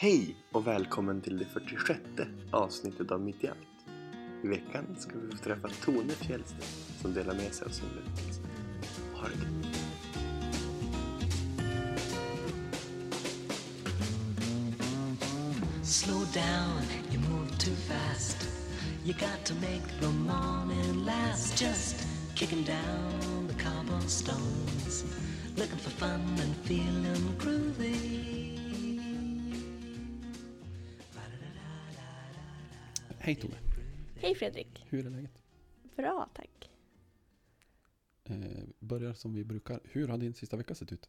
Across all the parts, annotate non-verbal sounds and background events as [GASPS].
Hej och välkommen till det 46 avsnittet av Mitt i allt. I veckan ska vi få träffa Tone Fjällstedt som delar med sig av sin berättelse. Ha det gött! Slow down, you move too fast. You got to make the morning last. Just kicking down the cobblestones, looking for fun and feeling groovy. Hej Tove, Hej Fredrik. hur är läget? Bra, tack. Eh, börjar som vi brukar. Hur har din sista vecka sett ut?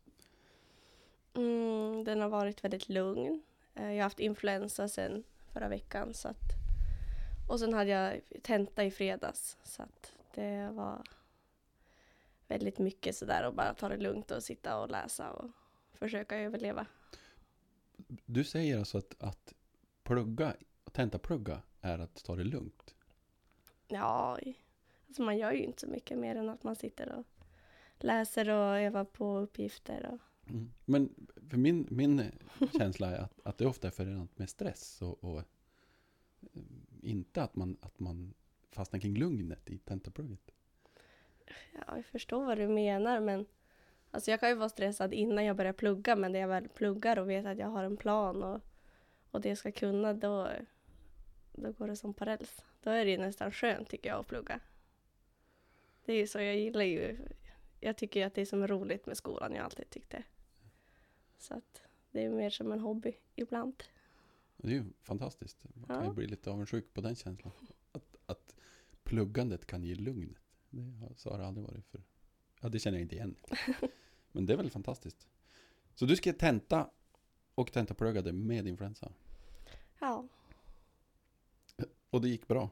Mm, den har varit väldigt lugn. Eh, Jag har haft influensa sen förra veckan. Så att, och sen hade jag tenta i fredags. Så att det var väldigt mycket sådär och bara ta det lugnt och sitta och läsa och försöka överleva. Du säger alltså att, att plugga, tentaplugga är att ta det lugnt. Ja, alltså man gör ju inte så mycket mer än att man sitter och läser och övar på uppgifter. Och, Mm. Men för min, min känsla är att, att det ofta är förenat med stress och, och eh, inte att man, att man fastnar kring lugnet i tentaplugget. Ja, jag förstår vad du menar men alltså jag kan ju vara stressad innan jag börjar plugga men när jag väl pluggar och vet att jag har en plan och, och det jag ska kunna då, då går det som på räls. Då är det ju nästan skönt tycker jag att plugga. Det är ju så, jag gillar ju, jag tycker ju att det är som roligt med skolan, jag alltid tyckt det. Så att det är mer som en hobby ibland. Det är ju fantastiskt. Man kan ju Ja. bli lite avundsjuk på den känslan. Att, att pluggandet kan ge lugnet. Det har, så har det aldrig varit för. Ja, det känner jag inte igen. [LAUGHS] Men det är väl fantastiskt. Så du ska tenta och tentapluggade med influensa. Ja, Och det gick bra.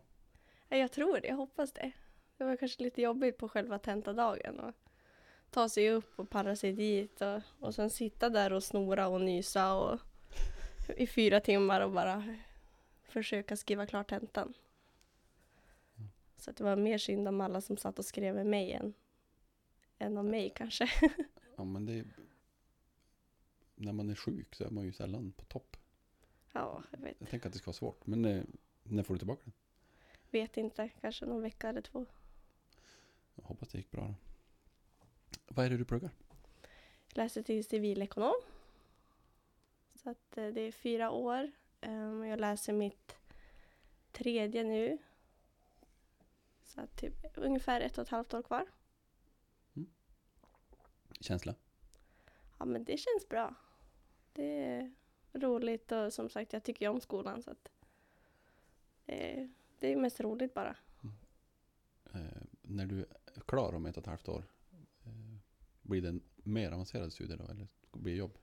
Ja, jag tror det, jag hoppas det. Det var kanske lite jobbigt på själva tentadagen och ta sig upp och parra sig dit och, och sen sitta där och snora och nysa och i fyra timmar och bara försöka skriva klart tentan. Så att det var mer synd om alla som satt och skrev med mig än, än om mig kanske. [LAUGHS] Ja, men det är, När man är sjuk så är man ju sällan på topp. Ja, jag vet, Jag tänker att det ska vara svårt. Men eh, när får du tillbaka den? vet inte, kanske någon vecka eller två. Jag hoppas det gick bra då. Vad är det du pluggar? Jag läser till civilekonom. Så att eh, det är fyra år. Ehm, Jag läser mitt tredje nu. Så att typ ungefär ett och ett halvt år kvar. Känsla? Ja men det känns bra. Det är roligt och som sagt jag tycker ju om skolan så att det är, det är mest roligt bara. eh, när du är klar om ett och ett halvt år, eh, blir det en mer avancerad studie då? Eller blir det jobb?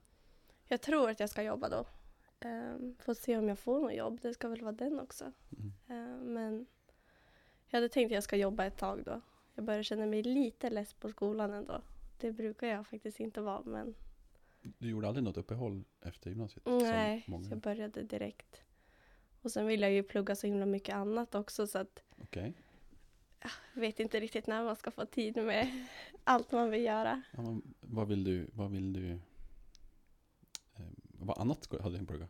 Jag tror att jag ska jobba då. Um, får se om jag får något jobb. Det ska väl vara den också. Mm. Ehm, men jag hade tänkt att jag ska jobba ett tag då. Jag börjar känna mig lite less på skolan ändå. Det brukar jag faktiskt inte vara men Du gjorde aldrig något uppehåll efter gymnasiet? nej, jag började direkt. Och sen vill jag ju plugga så himla mycket annat också så att Okej. jag vet inte riktigt när man ska få tid med allt man vill göra. Ja, men vad vill du, vad vill du, eh, vad annat hade du plugga?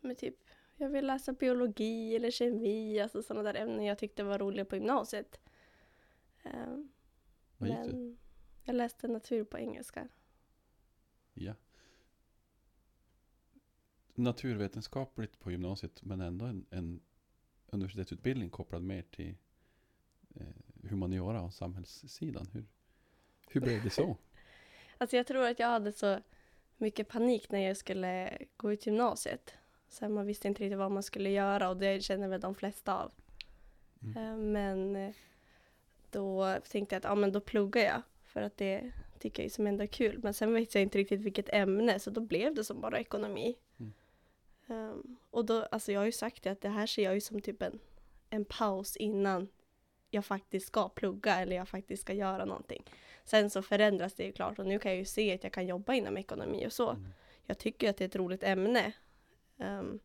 Men typ, jag vill läsa biologi eller kemi, alltså sådana där ämnen jag tyckte var roliga på gymnasiet. Ehm, Vad gick du? men jag läste natur på engelska. Ja. Naturvetenskapligt på gymnasiet men ändå en, en universitetsutbildning kopplad mer till eh, humaniora och samhällssidan. Hur, hur blev det så? [LAUGHS] Alltså jag tror att jag hade så mycket panik när jag skulle gå ut gymnasiet. Så man visste inte riktigt vad man skulle göra och det känner väl de flesta av. Mm. Ehm, men eh, då tänkte jag att ja, men då pluggar jag för att det tycker jag som ändå är kul. Men sen vet jag inte riktigt vilket ämne så då blev det som bara ekonomi. Ehm, och då, alltså jag har ju sagt det att det här ser jag ju som typ en, en paus innan jag faktiskt ska plugga eller jag faktiskt ska göra någonting. Sen så förändras det ju klart och nu kan jag ju se att jag kan jobba inom ekonomi och så. Mm. Jag tycker att det är ett roligt ämne. Ehm,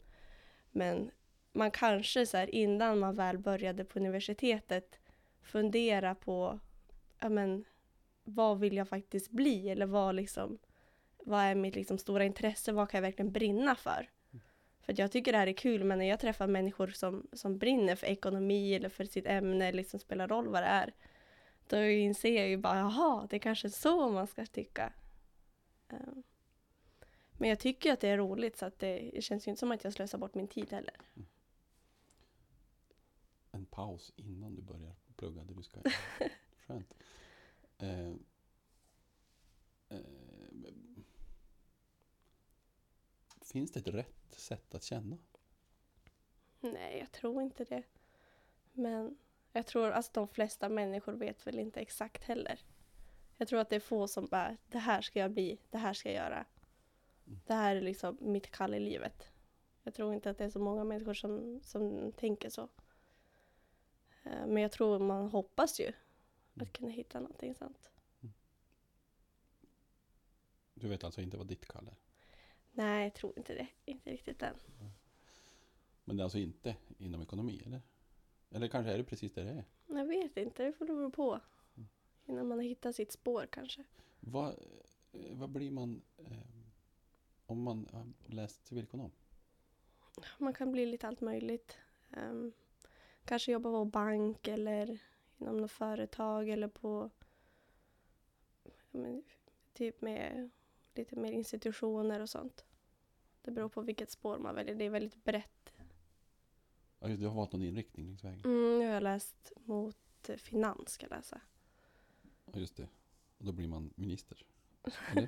men man kanske så här innan man väl började på universitetet fundera på ja, men, vad vill jag faktiskt bli eller vad liksom vad är mitt liksom stora intresse, vad kan jag verkligen brinna för? För jag tycker det här är kul, men när jag träffar människor som, som brinner för ekonomi eller för sitt ämne, liksom spelar roll vad det är, då inser jag ju bara, jaha, det är kanske så man ska tycka. Ehm, Men jag tycker att det är roligt, så att det, det känns ju inte som att jag slösar bort min tid heller. En paus innan du börjar plugga det du ska göra. [LAUGHS] Skönt. Eh, finns det ett rätt sätt att känna? Nej, jag tror inte det. Men jag tror att alltså, de flesta människor vet väl inte exakt heller. Jag tror att det är få som bara, det här ska jag bli, det här ska jag göra. Det här är liksom mitt kall i livet. Jag tror inte att det är så många människor som, som tänker så. Eh, Men jag tror man hoppas ju att kunna hitta någonting sånt. Du vet alltså inte vad ditt kall är? Nej, jag tror inte det. Inte riktigt än. Men det är alltså inte inom ekonomi, eller? Eller kanske är det precis det det är? Jag vet inte, det får det bero på. Innan man har hittat sitt spår kanske. Vad, eh, vad blir man eh, om man har läst civilekonom? Man kan bli lite allt möjligt. Ehm, kanske jobba på bank eller inom något företag eller på men, typ med lite mer institutioner och sånt. Det beror på vilket spår man väljer. Det är väldigt brett. Ja, just, du har valt någon inriktning längs vägen? Mm, nu har jag läst mot eh, finans ska jag läsa. Ja, just det. Och då blir man minister? [LAUGHS]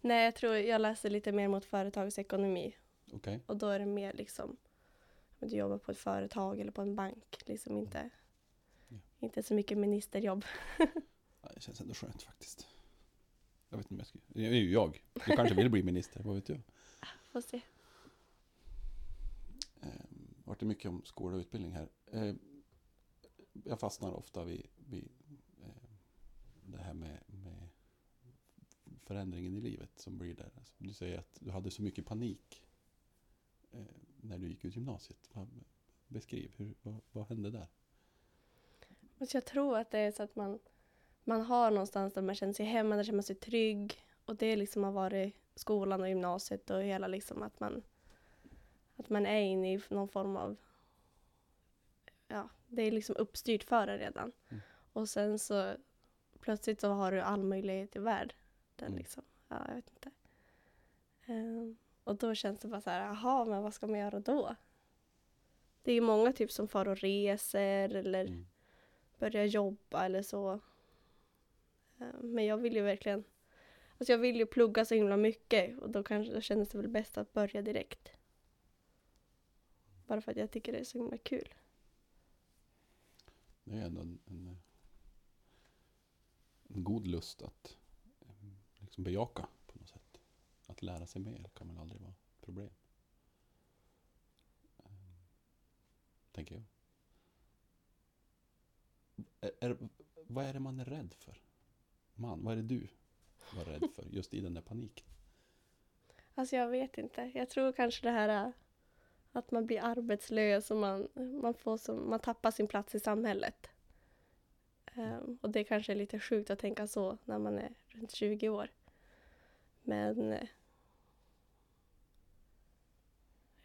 Nej, jag tror jag läser lite mer mot företagsekonomi. Okej. Och då är det mer liksom att du jobbar på ett företag eller på en bank. Liksom inte, Ja. inte så mycket ministerjobb. [LAUGHS] Ja, det känns ändå skönt faktiskt. Jag vet inte om jag ska... Det är ju jag. Du kanske vill bli minister, vad vet jag? [LAUGHS] Får se. Eh, vart det mycket om skola och utbildning här. Eh, jag fastnar ofta vid, vid eh, det här med, med förändringen i livet som blir där. Alltså, du säger att du hade så mycket panik eh, när du gick ut gymnasiet. Beskriv, hur, vad, vad hände där? Alltså jag tror att det är så att man, man har någonstans där man känner sig hemma, där känner man sig trygg. Och det liksom har varit skolan och gymnasiet och hela liksom att man, att man är inne i någon form av, ja, det är liksom uppstyrt för en redan. Mm. Och sen så plötsligt så har du all möjlighet i världen. Mm. Liksom. Ja, jag vet inte. Ehm, och då känns det bara så här, jaha, men vad ska man göra då? Det är ju många typ som far och reser eller Mm. börja jobba eller så. Eh, men jag vill ju verkligen, alltså jag vill ju plugga så himla mycket och då kanske då kändes det väl bäst att börja direkt. Bara för att jag tycker det är så himla kul. Det är ändå en, en, en god lust att eh, liksom bejaka på något sätt. Att lära sig mer kan väl aldrig vara ett problem. Eh, tänker jag. Är, är, vad är det man är rädd för? Man, vad är det du var rädd för just i den där paniken? Alltså jag vet inte. Jag tror kanske det här äh, att man blir arbetslös och man, man, får som, man tappar sin plats i samhället. Ehm, och det kanske är lite sjukt att tänka så när man är runt 20 år. Men eh,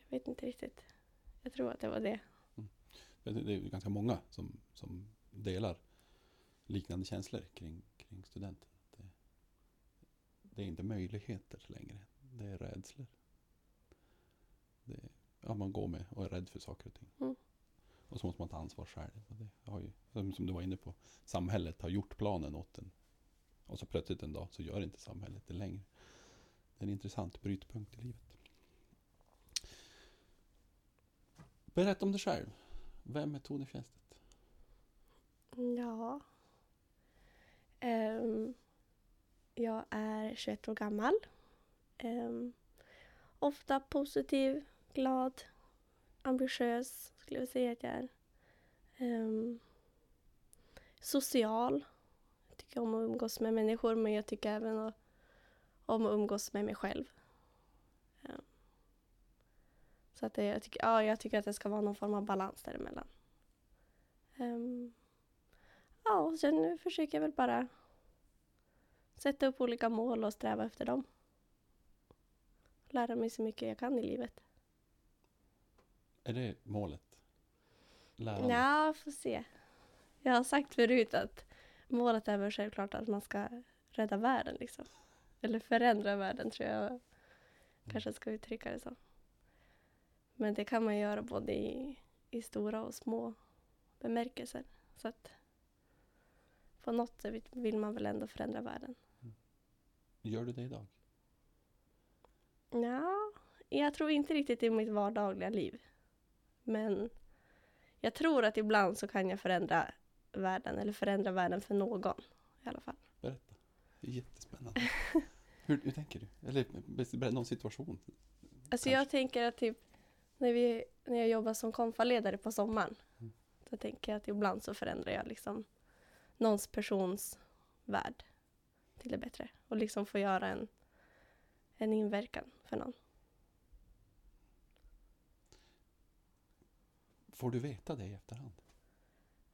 jag vet inte riktigt. Jag tror att det var det. Det det är ganska många som, som delar liknande känslor kring, kring studenten. Det, det är inte möjligheter längre, det är rädslor. Det, ja, man går med och är rädd för saker och ting. Mm. Och så måste man ta ansvar själv. Och det har ju, som, du var inne på, samhället har gjort planen åt en. Och så plötsligt en dag så gör inte samhället det längre. Det är en intressant brytpunkt i livet. Berätta om dig själv. Vem är Tone Fjellstedt? Ja. Um, jag är 21 år gammal. Um, ofta positiv, glad, ambitiös skulle jag säga att jag är. Um, social. Jag tycker om att umgås med människor men jag tycker även om att umgås med mig själv. Så att det, jag, tycker, ja, jag tycker att det ska vara någon form av balans däremellan. Um, ja, och sen nu försöker jag väl bara sätta upp olika mål och sträva efter dem. Lära mig så mycket jag kan i livet. Är det målet? Lärandet? Ja, får se. Jag har sagt förut att målet är väl självklart att man ska rädda världen liksom. Eller förändra världen tror jag kanske ska uttrycka det så. Men det kan man göra både i, i stora och små bemärkelser. Så att på något sätt vill man väl ändå förändra världen. Gör du det idag? Ja, jag tror inte riktigt i mitt vardagliga liv. Men jag tror att ibland så kan jag förändra världen, eller förändra världen för någon i alla fall. Berätta. Det är jättespännande. [LAUGHS] hur, hur tänker du? Eller berätta någon situation. Alltså Kanske. jag tänker att typ när, vi, när jag jobbar som konfaledare på sommaren. Mm. Så tänker jag att ibland så förändrar jag liksom någons persons värld till det bättre. Och liksom få göra en, en inverkan för någon. Får du veta det i efterhand?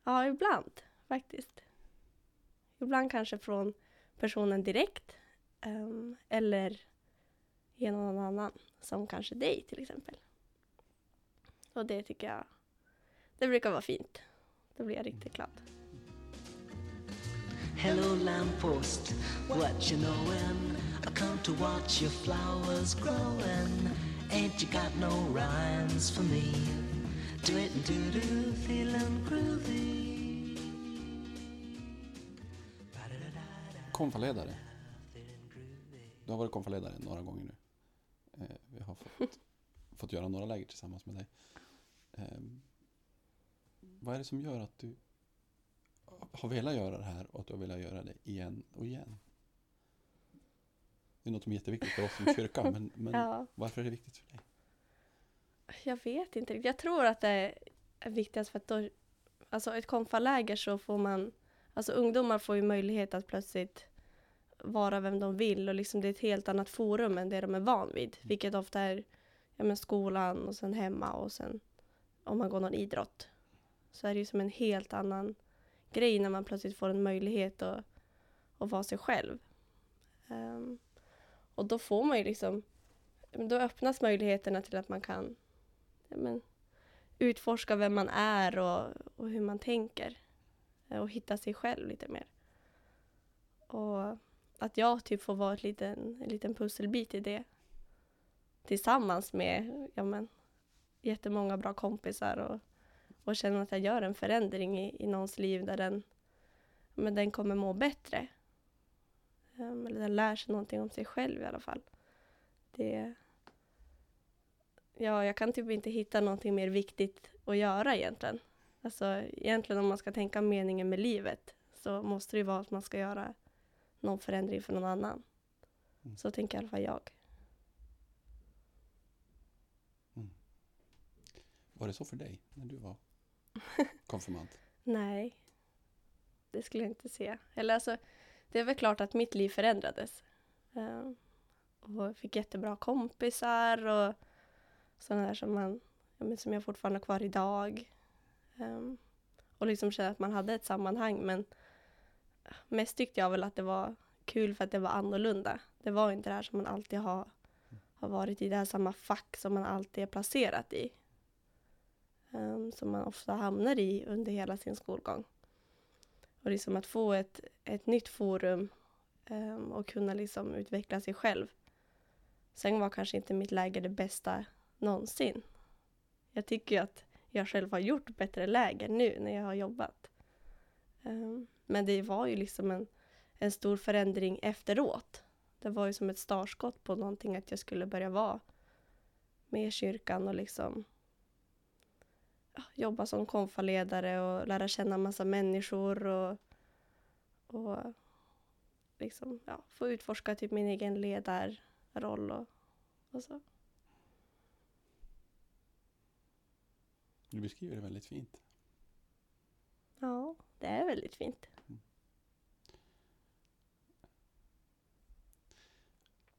Ja, ibland faktiskt. Ibland kanske från personen direkt. ehm, eller genom någon annan. Som kanske dig till exempel. Och det tycker jag, det brukar vara fint. Då blir jag riktigt glad. Lamppost, what you knowin'? I come to watch your flowers growin'. Ain't you got no rhymes for me? Do it and do do, feelin' groovy. Konfaledare. Du har varit konfaledare några gånger nu. Eh, vi har fått, fått göra några läger tillsammans med dig. Eh, vad är det som gör att du har velat göra det här och att du har velat göra det igen och igen? Det är något som är jätteviktigt för oss som kyrka, [LAUGHS] men, men Ja. varför är det viktigt för dig? Jag vet inte riktigt. Jag tror att det är viktigast för att då, alltså ett konfaläger så får man, alltså ungdomar får ju möjlighet att plötsligt vara vem de vill och liksom det är ett helt annat forum än det de är van vid. Vilket ofta är ja, men skolan och sen hemma och sen om man går någon idrott. Så är det ju som en helt annan grej när man plötsligt får en möjlighet att, att vara sig själv. Um, och då får man ju liksom, då öppnas möjligheterna till att man kan ja, men, utforska vem man är och, och hur man tänker. Eh, och hitta sig själv lite mer. Och att jag typ får vara ett liten, en liten pusselbit i det. Tillsammans med ja, men, jättemånga bra kompisar och, och känna att jag gör en förändring i, i någons liv där den, men den kommer må bättre. Um, eller den lär sig någonting om sig själv i alla fall. Det, Ja, jag kan typ inte hitta någonting mer viktigt att göra egentligen. Alltså egentligen om man ska tänka meningen med livet så måste det ju vara att man ska göra någon förändring för någon annan. Mm. Så tänker i alla fall jag. Var det så för dig när du var [LAUGHS] konfirmand? Nej, det skulle jag inte säga. Eller alltså, det är väl klart att mitt liv förändrades. Ehm, och fick jättebra kompisar och sådana där som, man, som jag fortfarande har kvar idag. Ehm, och liksom kände att man hade ett sammanhang men mest tyckte jag väl att det var kul för att det var annorlunda. Det var inte det här som man alltid har, har varit i, det här samma fack som man alltid är placerat i. Ehm, som man ofta hamnar i under hela sin skolgång. Och liksom att få ett, ett nytt forum ehm, och kunna liksom utveckla sig själv. Sen var kanske inte mitt läger det bästa någonsin. Jag tycker ju att jag själv har gjort bättre läger nu när jag har jobbat. Ehm, men det var ju liksom en, en stor förändring efteråt. Det var ju som ett startskott på någonting att jag skulle börja vara med i kyrkan och liksom jobba som konfaledare och lära känna massa människor och, och liksom, ja, få utforska typ min egen ledarroll och, och så. Du beskriver det väldigt fint. Ja, det är väldigt fint.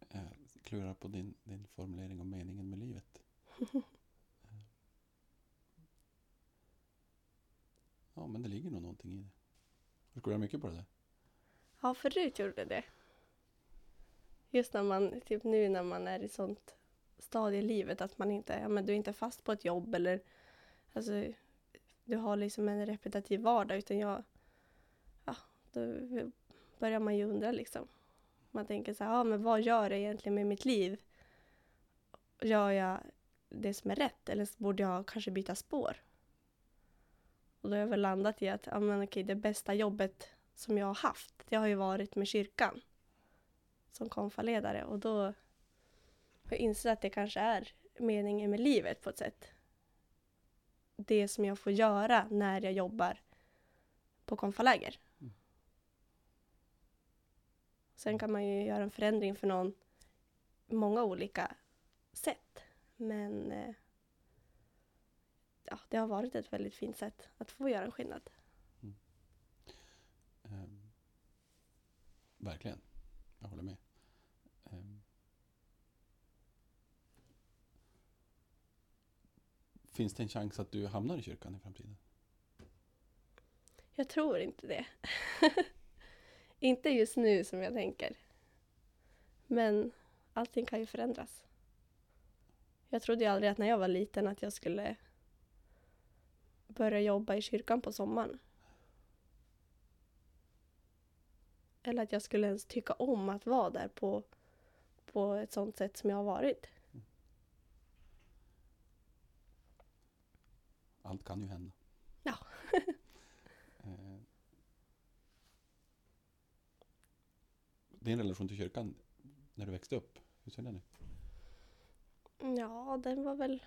Jag klurar på din, din formulering om meningen med livet. [LAUGHS] ja, men det ligger nog någonting i det. Du klurar mycket på det där. Ja, förut gjorde det. Just när man, typ nu när man är i sånt stadie i livet. Att man inte, ja, men du är inte fast på ett jobb eller alltså, du har liksom en repetitiv vardag. Utan jag, ja, då börjar man ju undra liksom. Man tänker så här, ja men vad gör jag egentligen med mitt liv? Gör jag det som är rätt eller borde jag kanske byta spår? Och då har jag väl landat i att ja, men okej, det bästa jobbet som jag har haft, det har ju varit med kyrkan som konfaledare och då har jag insett att det kanske är meningen med livet på ett sätt. Det som jag får göra när jag jobbar på konfaläger. Mm. Sen kan man ju göra en förändring för någon många olika sätt. Men eh, ja, det har varit ett väldigt fint sätt att få göra en skillnad. Ehm, verkligen. Jag håller med. Ehm. finns det en chans att du hamnar i kyrkan i framtiden? Jag tror inte det. [LAUGHS] inte just nu som jag tänker. Men allting kan ju förändras. Jag trodde ju aldrig att när jag var liten att jag skulle börja jobba i kyrkan på sommaren. Eller att jag skulle ens tycka om att vara där på, på ett sånt sätt som jag har varit. Allt kan ju hända. Ja. [LAUGHS] Ehm. Din relation till kyrkan när du växte upp, hur ser den ut? Ja, den var väl...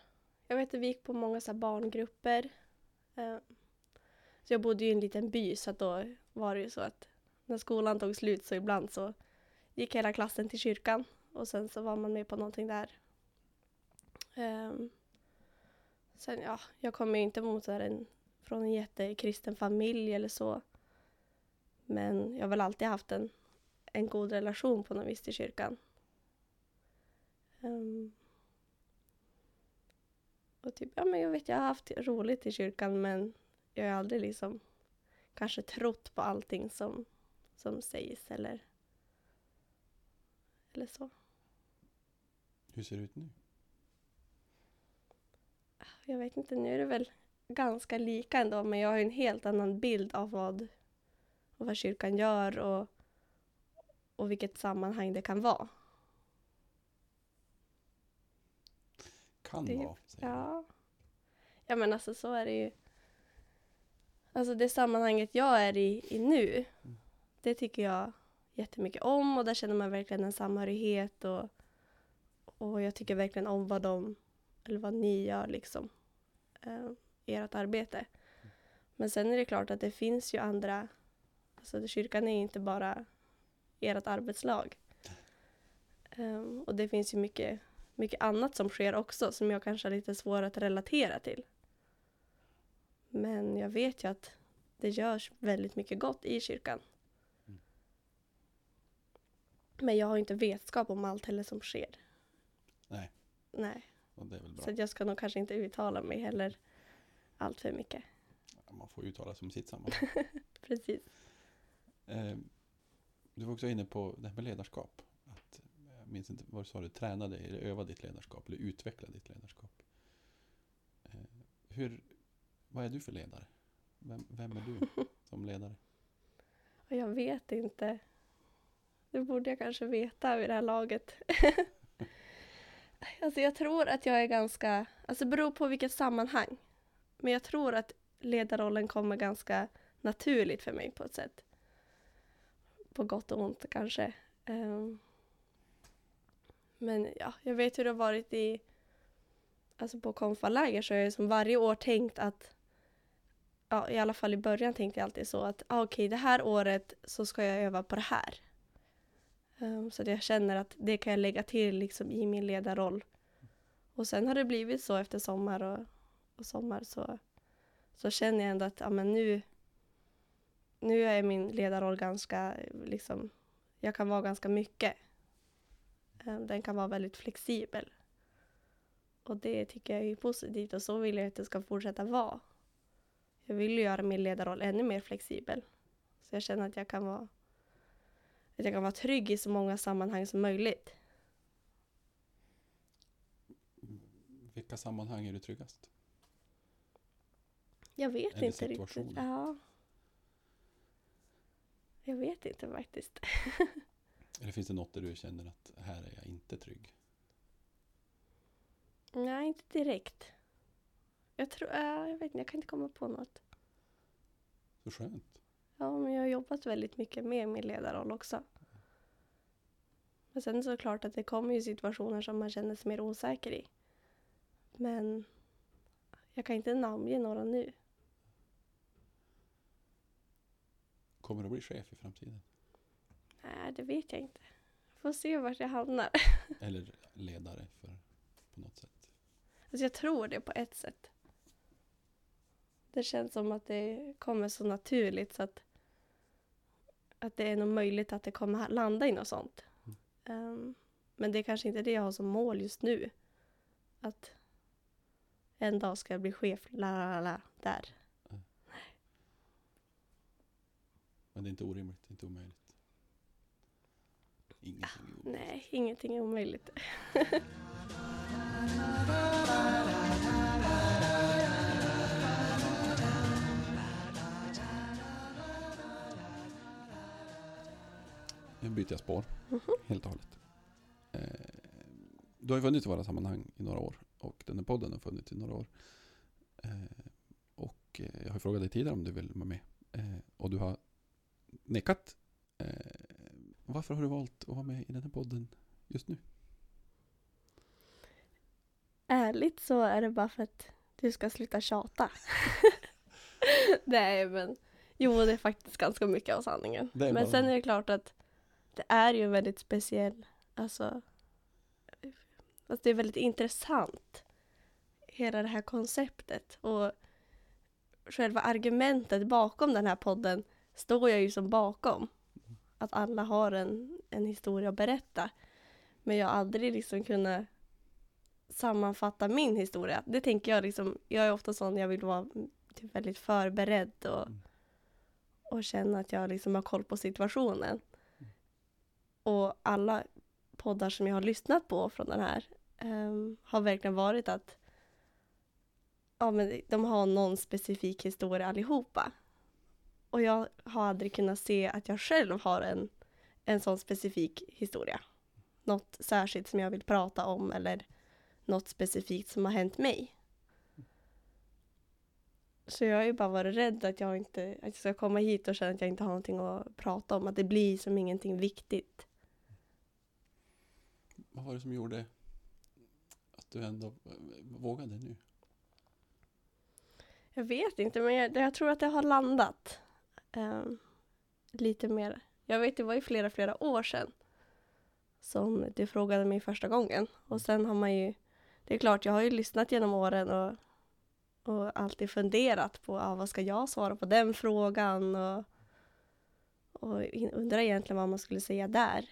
Jag vet att vi gick på många så barngrupper. Eh, Så jag bodde ju i en liten by så att då var det ju så att när skolan tog slut så ibland så gick hela klassen till kyrkan och sen så var man med på någonting där. Ehm, sen ja, jag kommer ju inte mot en, från en jättekristen familj eller så. Men jag har väl alltid haft en, en god relation på något vis till kyrkan. Ehm, och typ, ja men jag vet, jag har haft roligt i kyrkan men jag har aldrig liksom kanske trott på allting som, som sägs eller, eller så. Hur ser det ut nu? Jag vet inte, nu är det väl ganska lika ändå men jag har en helt annan bild av vad, vad kyrkan gör och, och vilket sammanhang det kan vara. Kan Det- vara. Ja. Ja men alltså så är det ju. Alltså det sammanhanget jag är i, i nu, Mm. det tycker jag jättemycket om och där känner man verkligen en samhörighet och, och jag tycker verkligen om vad de, eller vad ni gör liksom, eh, ert arbete. Men sen är det klart att det finns ju andra, alltså kyrkan är inte bara ert arbetslag. Ehm, och det finns ju mycket mycket annat som sker också som jag kanske har lite svårare att relatera till. Men jag vet ju att det görs väldigt mycket gott i kyrkan. Mm. Men jag har inte vetskap om allt heller som sker. Nej, Nej, så jag ska nog kanske inte uttala mig heller allt för mycket. Man får uttala sig om sitt sammanhang. [LAUGHS] Precis. Eh, Du var också inne på det här med ledarskap. Minns inte, vad sa du, träna dig, eller öva ditt ledarskap, eller utveckla ditt ledarskap. Eh, Hur, vad är du för ledare? Vem, vem är du [LAUGHS] som ledare? Jag vet inte. Det borde jag kanske veta vid det här laget. [LAUGHS] alltså jag tror att jag är ganska, alltså det beror på vilket sammanhang. Men jag tror att ledarrollen kommer ganska naturligt för mig på ett sätt. På gott och ont kanske. Ehm, men ja, jag vet hur det har varit i, alltså på konfaläger så har jag som varje år tänkt att ja, i alla fall i början tänkte jag alltid så att ah, okej, det här året så ska jag öva på det här. Um, så att jag känner att det kan jag lägga till liksom i min ledarroll. Och sen har det blivit så efter sommar och, och sommar så, så känner jag ändå att ja, men nu, nu är min ledarroll ganska, liksom, jag kan vara ganska mycket. Ehm, Den kan vara väldigt flexibel. Och det tycker jag är positivt och så vill jag att det ska fortsätta vara. Jag vill göra min ledarroll ännu mer flexibel. Så jag känner att jag kan vara att jag kan vara trygg i så många sammanhang som möjligt. vilka sammanhang är du tryggast? Jag vet Eller inte riktigt. Ja. Jag vet inte faktiskt. [LAUGHS] Eller finns det något där du känner att här är jag inte trygg? Nej, inte direkt. Jag tror, jag vet inte, jag kan inte komma på något. Så skönt. Ja, men jag har jobbat väldigt mycket med min ledarroll också. Men sen så klart att det kommer ju situationer som man känner sig mer osäker i. Men jag kan inte namnge några nu. Kommer du bli chef i framtiden? Nej, det vet jag inte. Får se vart jag hamnar. [LAUGHS] Eller ledare för, på något sätt? Alltså jag tror det på ett sätt. Det känns som att det kommer så naturligt så att, att det är nog möjligt att det kommer landa i något sånt. Ehm, men det är kanske inte det jag har som mål just nu. Att en dag ska jag bli chef, la la la, där. Men det är inte orimligt, inte omöjligt. Ingenting är omöjligt. Nej, ingenting är omöjligt. Nu byter jag spår helt och hållet. Eh, du har ju funnits i våra sammanhang i några år och den här podden har funnits i några år. Eh, och eh, jag har frågat dig tidigare om du vill vara med. Eh, och du har nekat. Varför har du valt att vara med i den här podden just nu? Ärligt så är det bara för att du ska sluta tjata. [LAUGHS] Nej, men jo, det är faktiskt ganska mycket av sanningen. Men bara- sen är det klart att det är ju väldigt speciell, alltså, alltså det är väldigt intressant. Hela det här konceptet och själva argumentet bakom den här podden står jag ju som bakom. Att alla har en, en historia att berätta. Men jag har aldrig liksom kunnat sammanfatta min historia. Det tänker jag liksom, jag är ofta sån, jag vill vara typ väldigt förberedd och, Mm. och känna att jag liksom har koll på situationen. Och alla poddar som jag har lyssnat på från den här ehm, har verkligen varit att ja, men de har någon specifik historia allihopa. Och jag har aldrig kunnat se att jag själv har en, en sån specifik historia. Något särskilt som jag vill prata om eller något specifikt som har hänt mig. Så jag har ju bara varit rädd att jag inte att jag ska komma hit och känna att jag inte har någonting att prata om. Att det blir som ingenting viktigt. Vad var det som gjorde att du ändå vågade nu? Jag vet inte, men jag, jag tror att det har landat ehm, lite mer. Jag vet, det var ju flera, flera år sedan som du frågade mig första gången. Och sen har man ju, det är klart, jag har ju lyssnat genom åren och, och alltid funderat på ah, vad ska jag svara på den frågan och, och undrar egentligen vad man skulle säga där.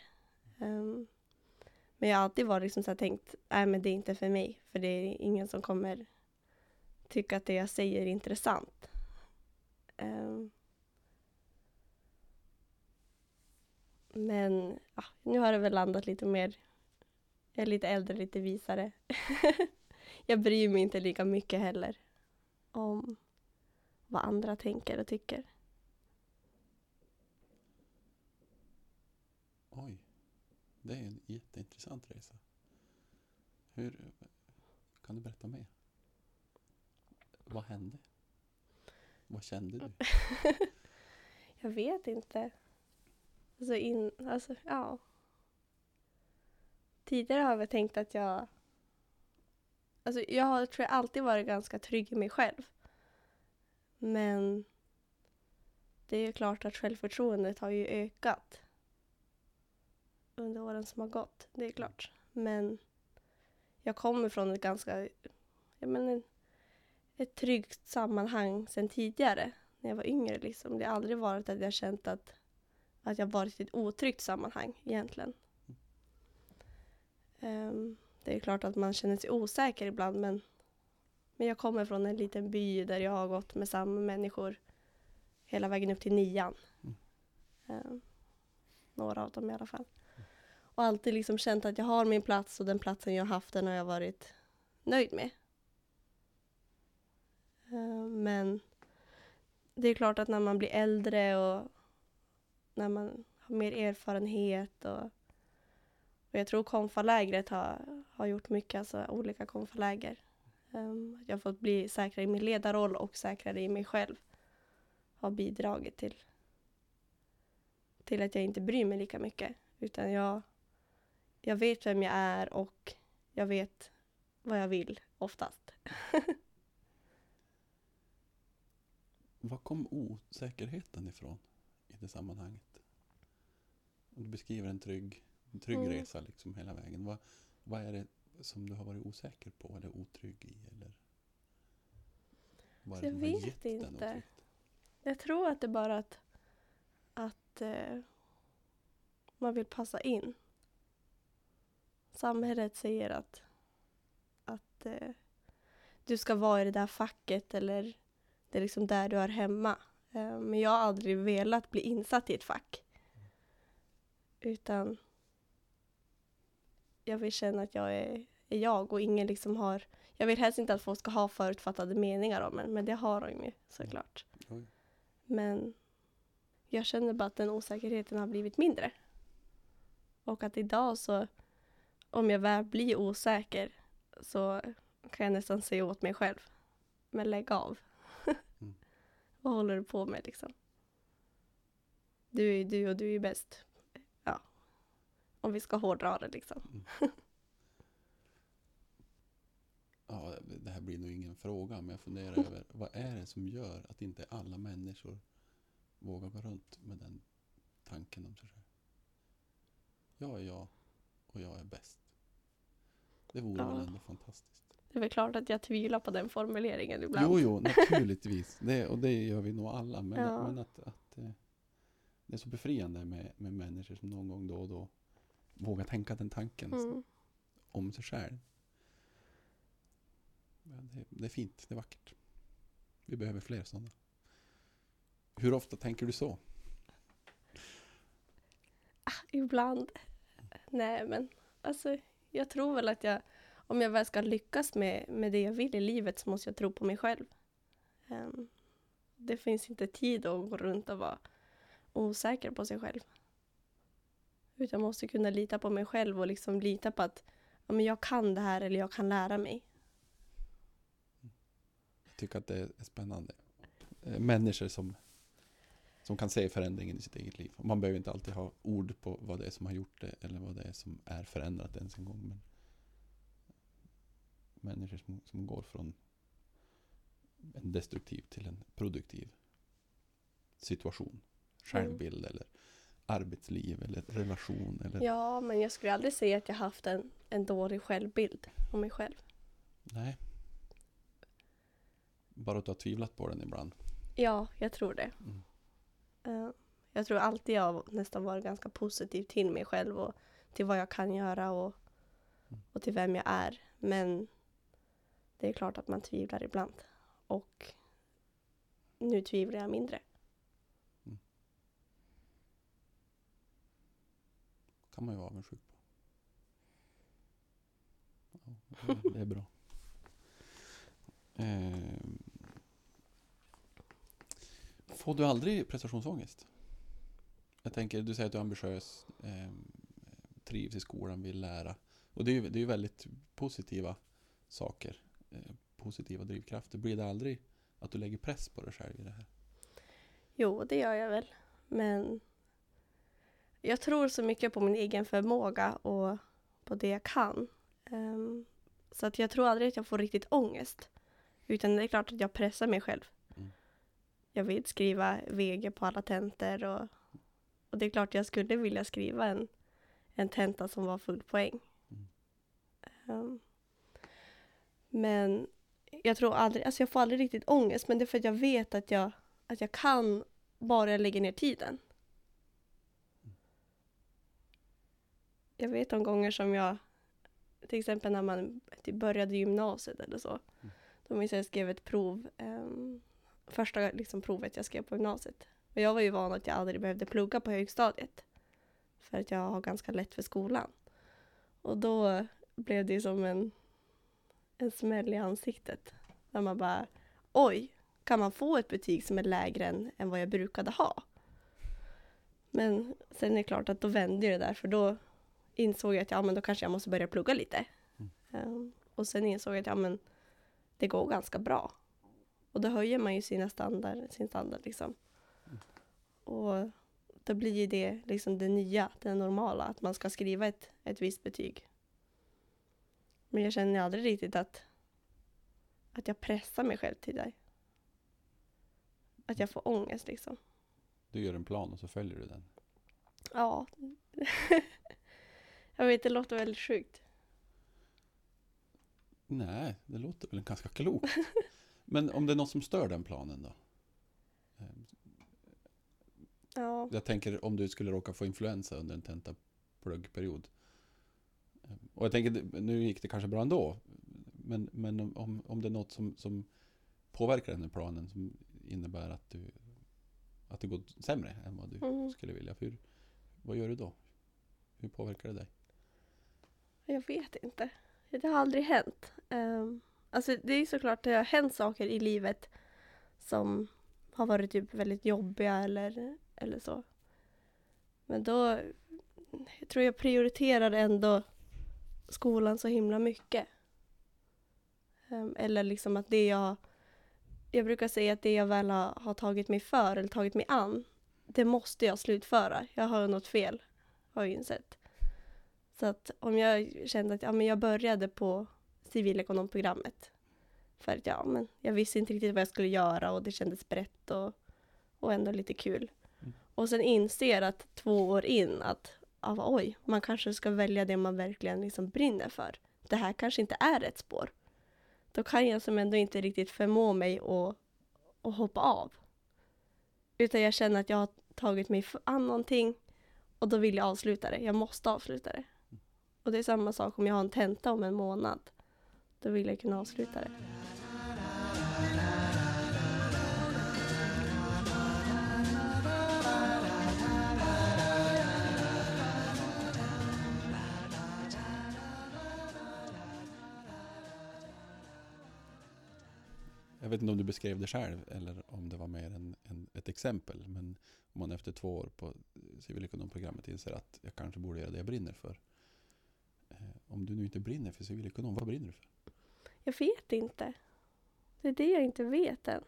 Ehm, men jag har alltid varit liksom så tänkt, nej men det är inte för mig, för det är ingen som kommer tycka att det jag säger är intressant. Ehm. Men ja, nu har det väl landat lite mer. Jag är lite äldre, lite visare. [LAUGHS] jag bryr mig inte lika mycket heller om vad andra tänker och tycker. Oj, det är en jätteintressant resa. Hur, kan du berätta mer? Vad hände? Vad kände du? [LAUGHS] Jag vet inte. Alltså, in, alltså ja. Tidigare har jag väl tänkt att jag... Alltså jag har, tror jag alltid varit ganska trygg i mig själv. Men det är ju klart att självförtroendet har ju ökat under åren som har gått. Det är klart. Men jag kommer från ett ganska... Jag menar, ett tryggt sammanhang sedan tidigare när jag var yngre. Liksom. Det har aldrig varit att jag känt att, att jag varit i ett otryggt sammanhang egentligen. Ehm, det är klart att man känner sig osäker ibland men, men jag kommer från en liten by där jag har gått med samma människor hela vägen upp till nian. Mm. Ehm, några av dem i alla fall. Och alltid liksom känt att jag har min plats och den platsen jag haft den har jag varit nöjd med. Men det är klart att när man blir äldre och när man har mer erfarenhet och, och jag tror konfalägret har, har gjort mycket, alltså olika konfaläger. Um, jag har fått bli säkrare i min ledarroll och säkrare i mig själv. Har bidragit till, till att jag inte bryr mig lika mycket. Utan jag, jag vet vem jag är och jag vet vad jag vill oftast. [LAUGHS] Var kom osäkerheten ifrån i det sammanhanget? Du beskriver en trygg, en trygg Mm. resa liksom hela vägen. Vad, vad är det som du har varit osäker på eller otrygg i? Eller vad är det Jag vet inte. Jag tror att det är bara att, att eh, man vill passa in. Samhället säger att, att eh, du ska vara i det där facket eller det är liksom där du är hemma. Eh, men jag har aldrig velat bli insatt i ett fack. Utan jag vill känna att jag är, är jag och ingen liksom har... Jag vill helst inte att folk ska ha förutfattade meningar om en, men det har de ju såklart. Oj. Men jag känner bara att den osäkerheten har blivit mindre. Och att idag så, om jag väl blir osäker så kan jag nästan säga åt mig själv. Men lägg av. Mm. [LAUGHS] Vad håller du på med liksom? Du är ju du och du är ju bäst. Om vi ska hårdra det liksom. Ja, det här blir nog ingen fråga, men jag funderar [LAUGHS] över vad är det som gör att inte alla människor vågar gå runt med den tanken om sig själv? Jag är jag och jag är bäst. Det vore Ja. väl ändå fantastiskt. Det är väl klart att jag tvivlar på den formuleringen ibland. Jo, jo, [LAUGHS] naturligtvis. Det, och det gör vi nog alla. Men, Ja. men att, att eh, det är så befriande med, med människor som någon gång då och då vågar tänka den tanken Mm. om sig själv. Det, det är fint, det är vackert. Vi behöver fler sådana. Hur ofta tänker du så? Ibland. Nej, men alltså, jag tror väl att jag, om jag väl ska lyckas med, med det jag vill i livet så måste jag tro på mig själv. Ehm, det finns inte tid att gå runt och vara osäker på sig själv. Utan jag måste kunna lita på mig själv och liksom lita på att ja, men jag kan det här eller jag kan lära mig. Jag tycker att det är spännande. Eh, Människor som, som kan se förändringen i sitt eget liv. Man behöver inte alltid ha ord på vad det är som har gjort det eller vad det är som är förändrat ens en gång. Men människor som, som går från en destruktiv till en produktiv situation. Självbild eller arbetsliv eller relation. Eller, Ja, men jag skulle aldrig säga att jag haft en, en dålig självbild om mig själv. Nej. Bara att du har tvivlat på den ibland. Ja, jag tror det. Mm. Eh, jag tror alltid jag nästan varit ganska positiv till mig själv och till vad jag kan göra och, Mm. och till vem jag är. Men det är klart att man tvivlar ibland. Och nu tvivlar jag mindre. Kan man ju vara avundsjuk på. Ja, det- är bra. Ehm. Får du aldrig prestationsångest? Jag tänker, du säger att du är ambitiös, ehm, trivs i skolan, vill lära. Och det är ju det är väldigt positiva saker. eh, positiva drivkrafter. Blir det aldrig att du lägger press på dig själv i det här? Jo, det gör jag väl. Men jag tror så mycket på min egen förmåga och på det jag kan. Ehm, så att jag tror aldrig att jag får riktigt ångest. Utan det är klart att jag pressar mig själv. Mm. Jag vill skriva VG på alla tentor och, och det är klart jag skulle vilja skriva en, en tenta som var full poäng. Mm. Ehm, men jag tror aldrig, alltså jag får aldrig riktigt ångest men det är för att jag vet att jag, att jag kan bara jag lägger ner tiden. Jag vet de gånger som jag, till exempel när man typ började gymnasiet eller så. Mm. Då minns jag skrev ett prov, ehm, första liksom, provet jag skrev på gymnasiet. Och jag var ju van att jag aldrig behövde plugga på högstadiet. För att jag har ganska lätt för skolan. Och då blev det som en, en smäll i ansiktet. Där man bara, oj, kan man få ett betyg som är lägre än, än vad jag brukade ha. Men sen är det klart att då vände det där för då insåg jag att ja, men då kanske jag måste börja plugga lite. Um, och sen insåg jag att ja, men det går ganska bra. Och då höjer man ju sina standard, sin standard liksom. Och då blir ju det liksom det nya, det normala, att man ska skriva ett, ett visst betyg. Men jag känner aldrig riktigt att, att jag pressar mig själv till det. Att jag får ångest liksom. Du gör en plan och så följer du den. Ja. [LAUGHS] jag vet, det låter väldigt sjukt. Nej, det låter väl ganska klokt. [LAUGHS] Men om det är något som stör den planen då? Ja, Jag tänker om du skulle råka få influensa under en tentapluggperiod. Och jag tänker, nu gick det kanske bra ändå. Men, men om- om, det är något som, som påverkar den här planen som innebär att du att det går sämre än vad du Mm. skulle vilja. För, vad gör du då? Hur påverkar det dig? Jag vet inte. Det har aldrig hänt. Um, alltså det är såklart det har hänt saker i livet som har varit typ väldigt jobbiga eller, eller så. Men då jag tror jag prioriterar ändå skolan så himla mycket. Um, eller liksom att det jag... Jag brukar säga att det jag väl har, har tagit mig för eller tagit mig an, det måste jag slutföra. Jag har något fel, har jag insett. Så att om jag kände att ja, men jag började på civilekonomprogrammet för att ja, men jag visste inte riktigt vad jag skulle göra och det kändes brett och, och ändå lite kul. Mm. Och sen inser att två år in att ja, oj, man kanske ska välja det man verkligen liksom brinner för. Det här kanske inte är rätt spår. Då kan jag som ändå inte riktigt förmå mig att, att hoppa av. Utan jag känner att jag har tagit mig an någonting och då vill jag avsluta det. Jag måste avsluta det. Och det är samma sak om jag har en tenta om en månad. Då vill jag kunna avsluta det. Jag vet inte om du beskrev det själv eller om det var mer en, en, ett exempel. Men om man efter två år på civilekonomprogrammet inser att jag kanske borde göra det jag brinner för. Om du nu inte brinner för civilekonom, vad brinner du för? Jag vet inte. Det är det jag inte vet än.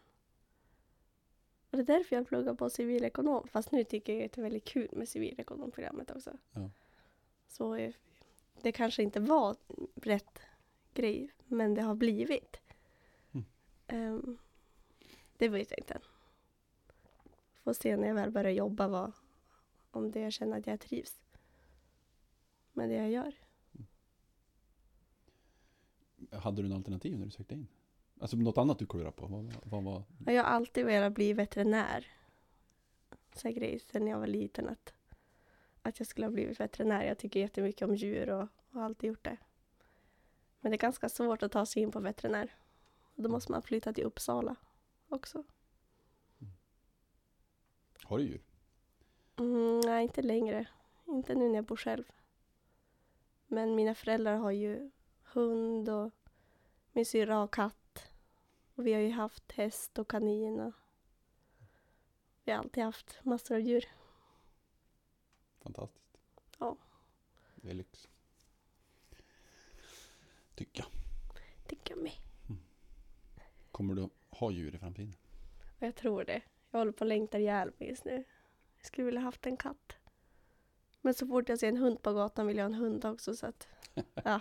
Och det är därför jag pluggar på civilekonom. Fast nu tycker jag att det är väldigt kul med civilekonomprogrammet också. Ja. Så eh, det kanske inte var rätt grej, men det har blivit. Mm. Ehm, det vet jag inte än. Får se när jag väl börjar jobba vad, om det jag känner att jag trivs med det jag gör. Hade du något alternativ när du sökte in? Alltså något annat du klurade på? Vad, vad. Och Jag har alltid velat bli veterinär. Så grej sen jag var liten att, att jag skulle ha blivit veterinär. Jag tycker jättemycket om djur och har alltid gjort det. Men det är ganska svårt att ta sig in på veterinär. Då måste man flytta till Uppsala också. Har du djur? Mm, nej, inte längre. Inte nu när jag bor själv. Men mina föräldrar har ju hund och min syrra har katt. Och vi har ju haft häst och kanin och vi har alltid haft massor av djur. Fantastiskt. Ja. Det är lyx. Tycker jag. Tycker jag med. Kommer du ha djur i framtiden? Jag tror det. Jag håller på att längta ihjäl mig just nu. Jag skulle vilja haft en katt. Men så fort jag ser en hund på gatan vill jag ha en hund också så att... [LAUGHS] Ja.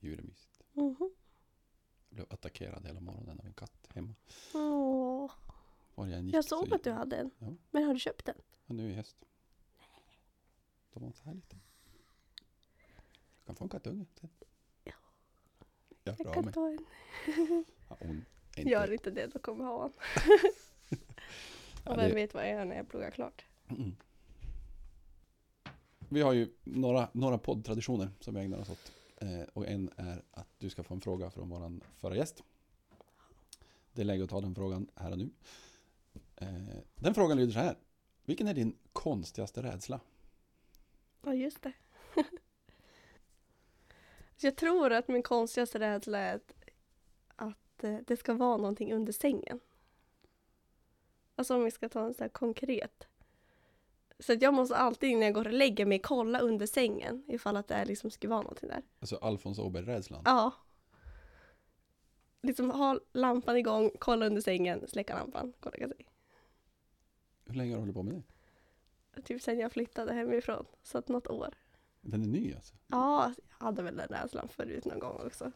Djur är mysigt. Mhm. Jag blev attackerad hela morgonen av en katt hemma. Åh. Var jag, gick Jag så såg att du hade en. Ja. Men har du köpt den? Ja, nu i höst. De var så här lite. Du kan få en kattunge sen. Ja. Jag Jag kan mig. ta en. Ja, hon [LAUGHS] inte... Gör inte det, då kommer jag ha en. [LAUGHS] Och vem vet vad jag gör när jag pluggar klart. Mm. Vi har ju några, några poddtraditioner som vi ägnar oss åt. Eh, och en är att du ska få en fråga från våran förra gäst. Det är läge att ta den frågan här och nu. Eh, den frågan lyder så här. Vilken är din konstigaste rädsla? Ja, just det. [LAUGHS] Jag tror att min konstigaste rädsla är att att eh, det ska vara någonting under sängen. Alltså om vi ska ta en sån här konkret. Så att jag måste alltid innan jag går och lägger mig kolla under sängen ifall att det är liksom ska vara någonting där. Alltså Alfons Åberg-rädslan. Ja. Liksom ha lampan igång, kolla under sängen, släcka lampan, gå och lägga sig. Hur länge har du hållit på med det? Typ sen jag flyttade hemifrån, så att något år. Den är ny alltså? Ja, jag hade väl den rädslan förut någon gång också.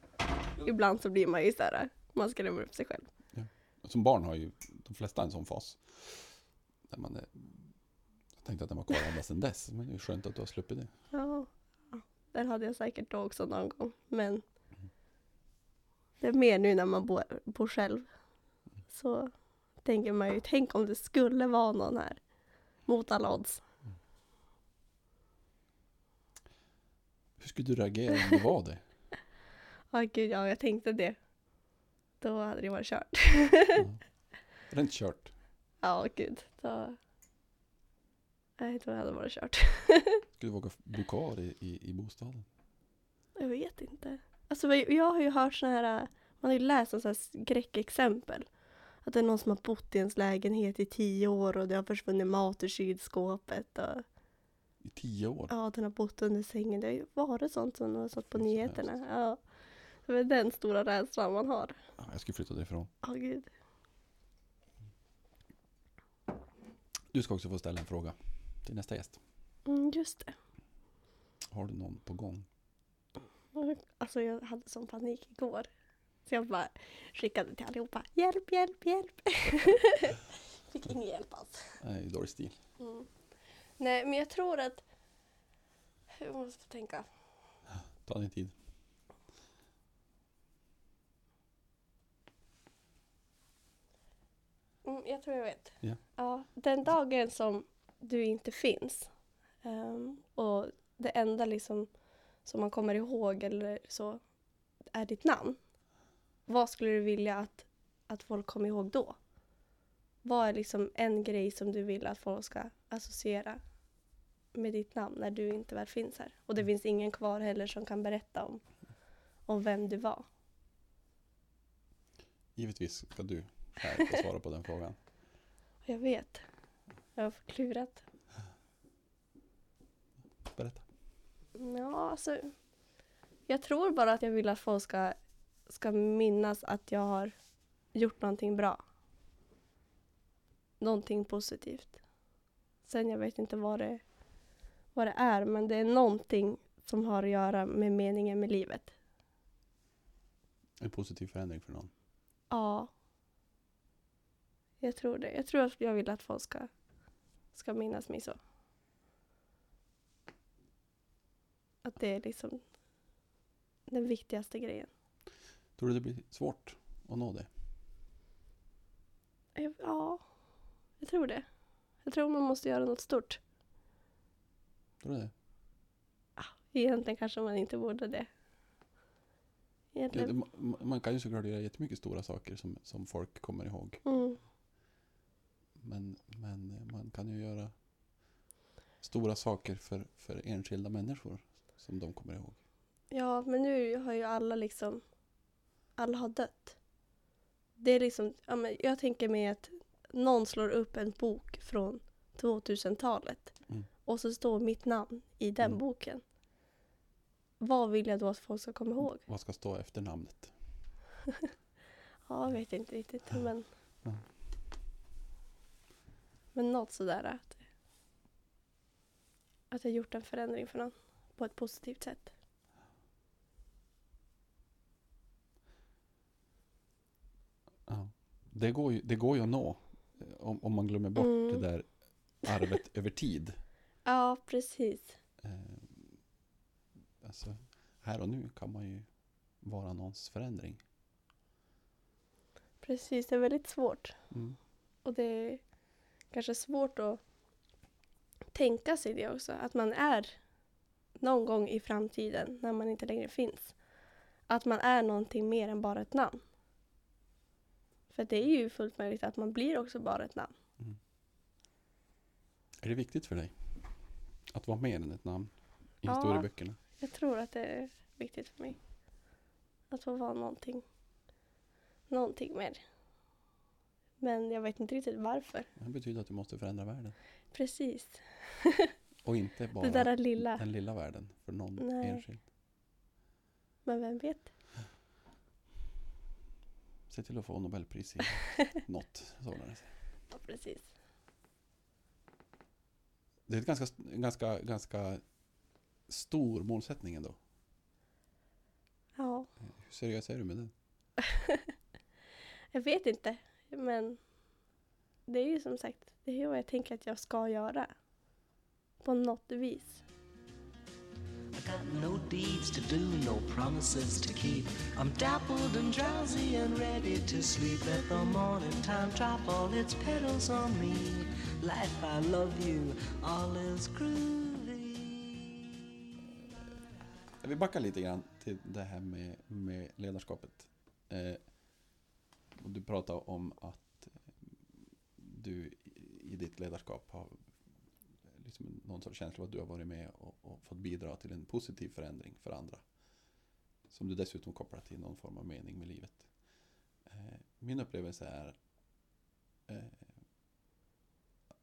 Ibland så blir man ju såhär, man skrämmer upp sig själv. Som barn har ju de flesta en sån fas. Där man är, jag tänkte att den var kvar ända sedan dess. Men det är skönt att du har sluppit det. Ja, den hade jag säkert då också någon gång. Men det är mer nu när man bor, bor själv. Så tänker man ju, tänk om det skulle vara någon här. Mot alla odds. Hur skulle du reagera om det var det? [LAUGHS] Ja, gud, ja, jag tänkte det. Då hade det varit kört. Ja. [LAUGHS] Rent kört. Ja, gud. Då... Nej, då hade det varit kört. [LAUGHS] Skulle du våga bo kvar i, i, i bostaden? Jag vet inte. Alltså jag har ju hört såna här, man har ju läst om så här skräckexempel. Att det är någon som har bott i ens lägenhet i tio år och det har försvunnit mat ur kylskåpet. Och, I tio år? ja, den har bott under sängen. Det har ju varit sånt som har stått på Så nyheterna. Ja. Det är den stora rädslan man har. Ja, jag skulle flytta därifrån. Ja, gud. Du ska också få ställa en fråga till nästa gäst. Mm, just det. Har du någon på gång? Alltså jag hade sån panik igår. Så jag bara skickade till allihopa. Hjälp, hjälp, hjälp. [LAUGHS] Fick ingen hjälp alls. Nej, dålig stil. Mm. Nej, men jag tror att... Jag måste tänka. Ta din tid. Mm, jag tror jag vet. Ja. Ja, den dagen som du inte finns ehm, och det enda liksom som man kommer ihåg eller så är ditt namn. Vad skulle du vilja att, att folk kommer ihåg då? Vad är liksom en grej som du vill att folk ska associera med ditt namn när du inte väl finns här? Och det finns ingen kvar heller som kan berätta om, om vem du var. Givetvis ska du här få svara på den frågan. Jag vet. Jag har klurat. Berätta. Ja, alltså. Jag tror bara att jag vill att folk ska, ska minnas att jag har gjort någonting bra. Någonting positivt. Sen jag vet inte vad det, vad det är, men det är någonting som har att göra med meningen med livet. En positiv förändring för någon. Ja. Jag tror det. Jag tror att jag vill att folk ska, ska minnas mig så. Att det är liksom den viktigaste grejen. Tror du det blir svårt att nå det? Jag- Ja, jag tror det. Jag tror man måste göra något stort. Tror du det? Egentligen kanske man inte borde det. Ja, Egentligen. man kan ju såklart göra jättemycket stora saker som, som folk kommer ihåg. Mm. Men, men man kan ju göra stora saker för, för enskilda människor som de kommer ihåg. Ja, men nu har ju alla liksom... Alla har dött. Det är liksom... Ja, men jag tänker mig att någon slår upp en bok från 2000-talet Mm. och så står mitt namn i den Mm. boken. Vad vill jag då att folk ska komma ihåg? Vad ska stå efter namnet? [LAUGHS] Ja, jag vet inte riktigt. Men, Ja. Men något sådär att, att jag gjort en förändring för någon på ett positivt sätt. Ja. Det, går ju, det går ju att nå om, om man glömmer bort Mm. det där arvet [LAUGHS] över tid. Ja, precis. Eh, alltså, här och nu kan man ju vara någons förändring. Precis, det är väldigt svårt. Mm. Och det kanske svårt att tänka sig det också. Att man är någon gång i framtiden, när man inte längre finns. Att man är någonting mer än bara ett namn. För det är ju fullt möjligt att man blir också bara ett namn. Är det viktigt för dig att vara mer än ett namn i Ja. någonting mer. Men jag vet inte riktigt varför. Det betyder att du måste förändra världen. Precis. [LAUGHS] Och inte bara Det där lilla. den lilla världen för någon Nej. enskild. Men vem vet? [GASPS] Se till att få Nobelpris i [LAUGHS] något sådant. Ja, precis. Det är ett ganska, ganska, ganska stor målsättning ändå. Ja, Hur seriös är du med den? [LAUGHS] jag vet inte. Men det är ju som sagt, det är vad jag tänker att jag ska göra. På något vis. I got no deeds to do, no promises to keep. I'm dappled and drowsy and ready to sleep. Let the morning time drop all its petals on me. Life, I love you, all is groovy. Jag vill backa lite grann till det här med, med ledarskapet. Eh, och du pratar om att du i- ditt ledarskap har liksom någon sorts känsla av att du har varit med och, och fått bidra till en positiv förändring för andra. Som du dessutom kopplar till någon form av mening med livet. Eh, min upplevelse är eh,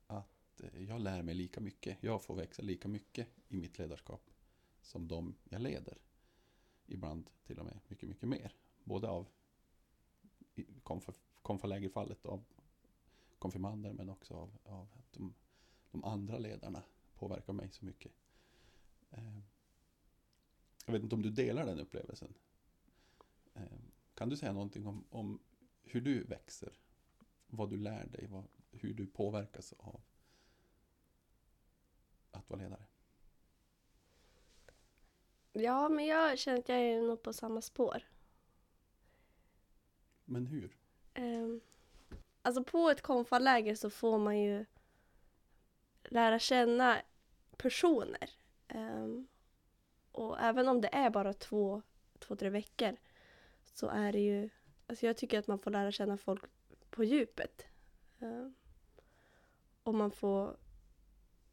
att jag lär mig lika mycket. Jag får växa lika mycket i mitt ledarskap som de jag leder. Ibland till och med mycket, mycket mer. Både av konf- konfalägerfallet av konfirmander men också av, av att de, de andra ledarna påverkar mig så mycket. Ehm, jag vet inte om du delar den upplevelsen. Ehm, kan du säga någonting om, om hur du växer? Vad du lär dig? Vad, hur du påverkas av att vara ledare? Ja, men jag känner att jag är nog på samma spår. Men hur? Um, alltså på ett konfaläger så får man ju lära känna personer. Um, och även om det är bara två, två, tre veckor så är det ju, alltså jag tycker att man får lära känna folk på djupet. Um, och man får,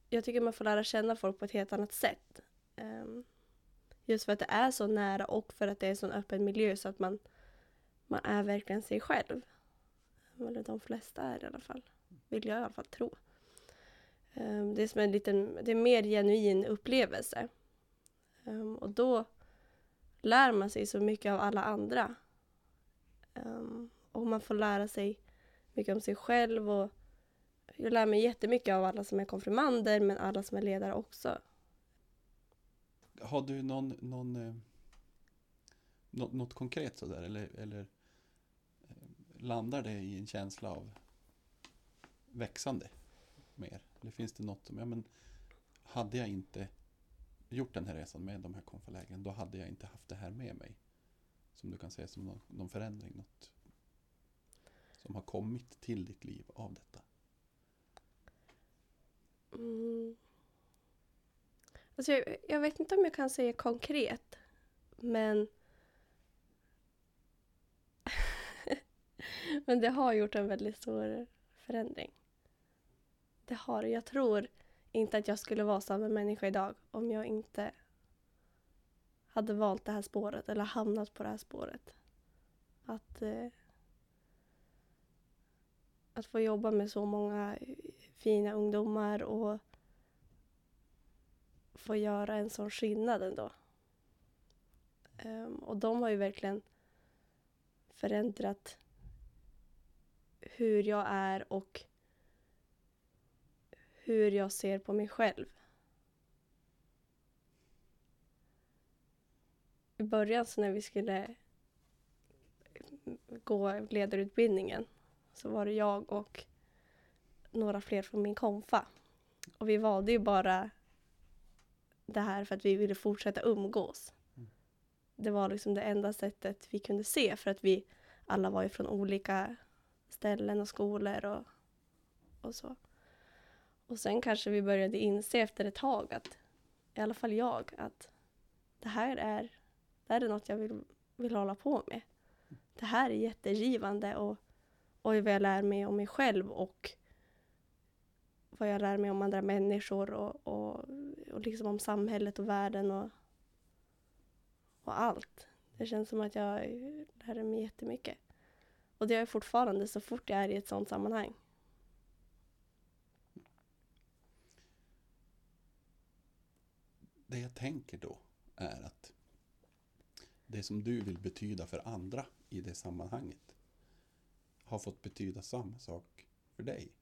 jag tycker man får lära känna folk på ett helt annat sätt. Um, just för att det är så nära och för att det är en sån öppen miljö så att man, man är verkligen sig själv. Eller de flesta är i alla fall. Vill jag i alla fall tro. Um, Det är som en liten, det är mer genuin upplevelse. Um, Och då lär man sig så mycket av alla andra. Um, Och man får lära sig mycket om sig själv och jag lär mig jättemycket av alla som är konfirmander men alla som är ledare också. Har du någon, någon eh, något, något konkret sådär eller, eller landar det i en känsla av växande mer? Eller finns det något som, ja men hade jag inte gjort den här resan med de här konfalägren då hade jag inte haft det här med mig. Som du kan se som någon, någon förändring, något som har kommit till ditt liv av detta. Mm. Alltså jag, jag vet inte om jag kan säga konkret, men [LAUGHS] men det har gjort en väldigt stor förändring. Det har det. Jag tror inte att jag skulle vara samma människa idag om jag inte hade valt det här spåret eller hamnat på det här spåret. Att, eh, att få jobba med så många fina ungdomar och få göra en sån skillnad ändå. Um, och de har ju verkligen förändrat hur jag är och hur jag ser på mig själv. I början så när vi skulle gå ledarutbildningen så var det jag och några fler från min konfa. Och vi valde ju bara det här för att vi ville fortsätta umgås. Mm. Det var liksom det enda sättet vi kunde se för att vi alla var ju från olika ställen och skolor och, och så. Och sen kanske vi började inse efter ett tag att, i alla fall jag, att det här är, det här är något jag vill, vill hålla på med. Det här är jättegivande och, oj vad jag lär mig om mig själv och vad jag lär mig om andra människor och, och, och liksom om samhället och världen och, och allt. Det känns som att jag lär mig jättemycket. Och det är jag fortfarande så fort jag är i ett sånt sammanhang. Det jag tänker då är att det som du vill betyda för andra i det sammanhanget har fått betyda samma sak för dig.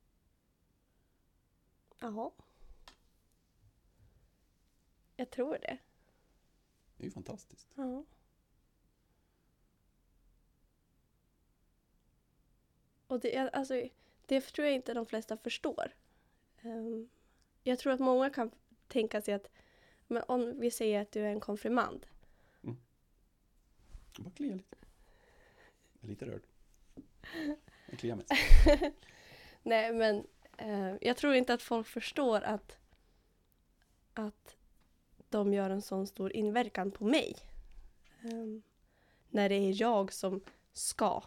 Jaha. Jag tror det. Det är ju fantastiskt. Ja. Och det, är- alltså, det tror jag inte de flesta förstår. Ehm, jag tror att många kan tänka sig att men om vi säger att du är en konfirmand. Jag bara kliar lite. Jag är lite rörd. Jag kliar mig. [LAUGHS] Nej, men eh, jag tror inte att folk förstår att, att de gör en sån stor inverkan på mig. Ehm, när det är jag som ska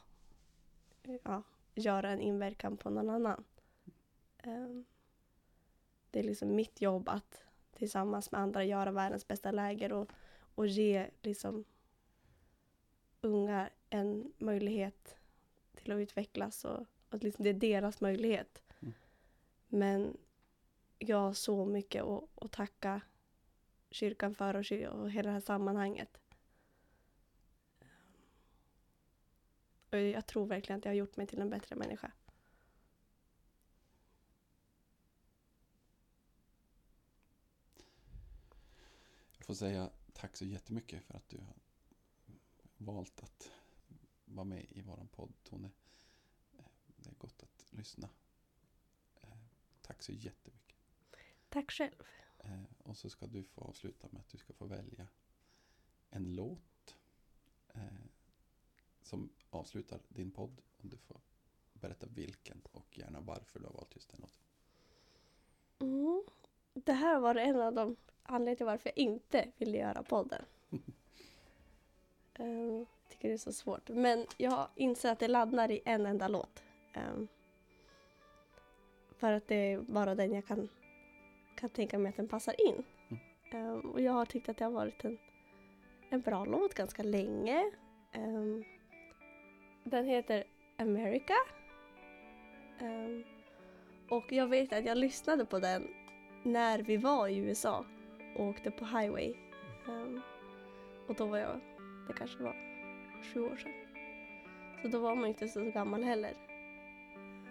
ja, göra en inverkan på någon annan. Ehm, det är liksom mitt jobb att tillsammans med andra göra världens bästa läger och, och ge liksom unga en möjlighet till att utvecklas och att liksom det är deras möjlighet. Mm. Men jag har så mycket att, att tacka kyrkan för och, och hela det här sammanhanget. Och jag tror verkligen att jag har gjort mig till en bättre människa. Jag får säga tack så jättemycket för att du har valt att vara med i våran podd, Tone. Det är gott att lyssna. Tack så jättemycket. Tack själv. Eh, Och så ska du få avsluta med att du ska få välja en låt eh, som avslutar din podd. Och du får berätta vilken och gärna varför du har valt just den låten. Mm. Det här var en av de anledningar till varför jag inte ville göra podden. um, [LAUGHS] tycker det är så svårt. Men jag inser att det laddar i en enda låt. Ehm, för att det är bara den jag kan, kan tänka mig att den passar in. Ehm, och jag har tyckt att det har varit en, en bra låt ganska länge. Ehm, den heter America. Um, och jag vet att jag lyssnade på den när vi var i USA och åkte på highway. Um, och då var jag, det kanske var sju år sedan. Så då var man inte så gammal heller.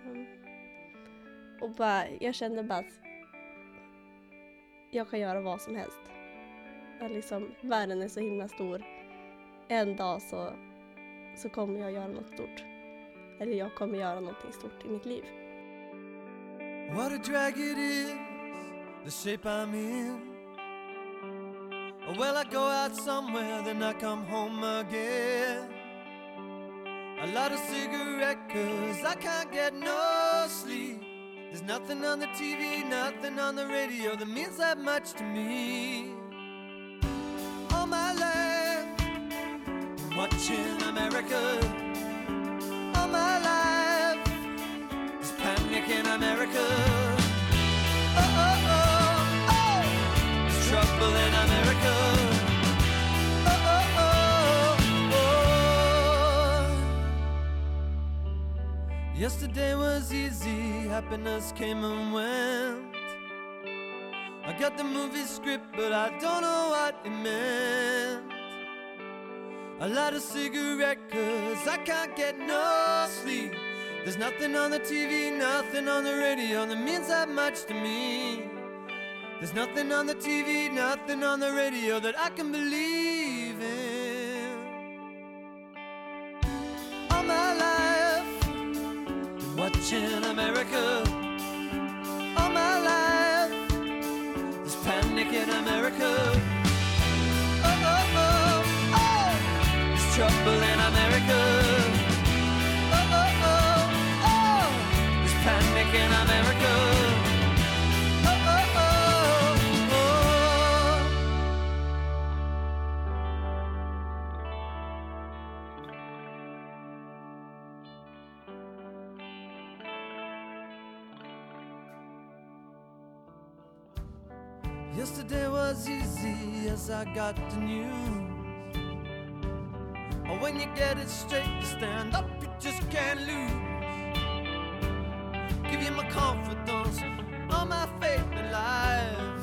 Um, och bara, jag kände bara att jag kan göra vad som helst. Att liksom, världen är så himla stor. En dag så, så kommer jag göra något stort. Eller jag kommer göra någonting stort i mitt liv. What a drag it is, the shape I'm in. Well, I go out somewhere, then I come home again. I light a cigarette, cause I can't get no sleep. There's nothing on the TV, nothing on the radio that means that much to me. All my life, watching America. All my life, there's panic in America. Oh, oh, oh, oh. There's trouble in America. Oh, oh, oh, oh. Yesterday was easy, happiness came and went. I got the movie script, but I don't know what it meant. I light a cigarette cause I can't get no sleep. There's nothing on the TV, nothing on the radio that means that much to me. There's nothing on the TV, nothing on the radio that I can believe got the news. Oh, when you get it straight, you stand up, you just can't lose. Give you my confidence, all my faith in life.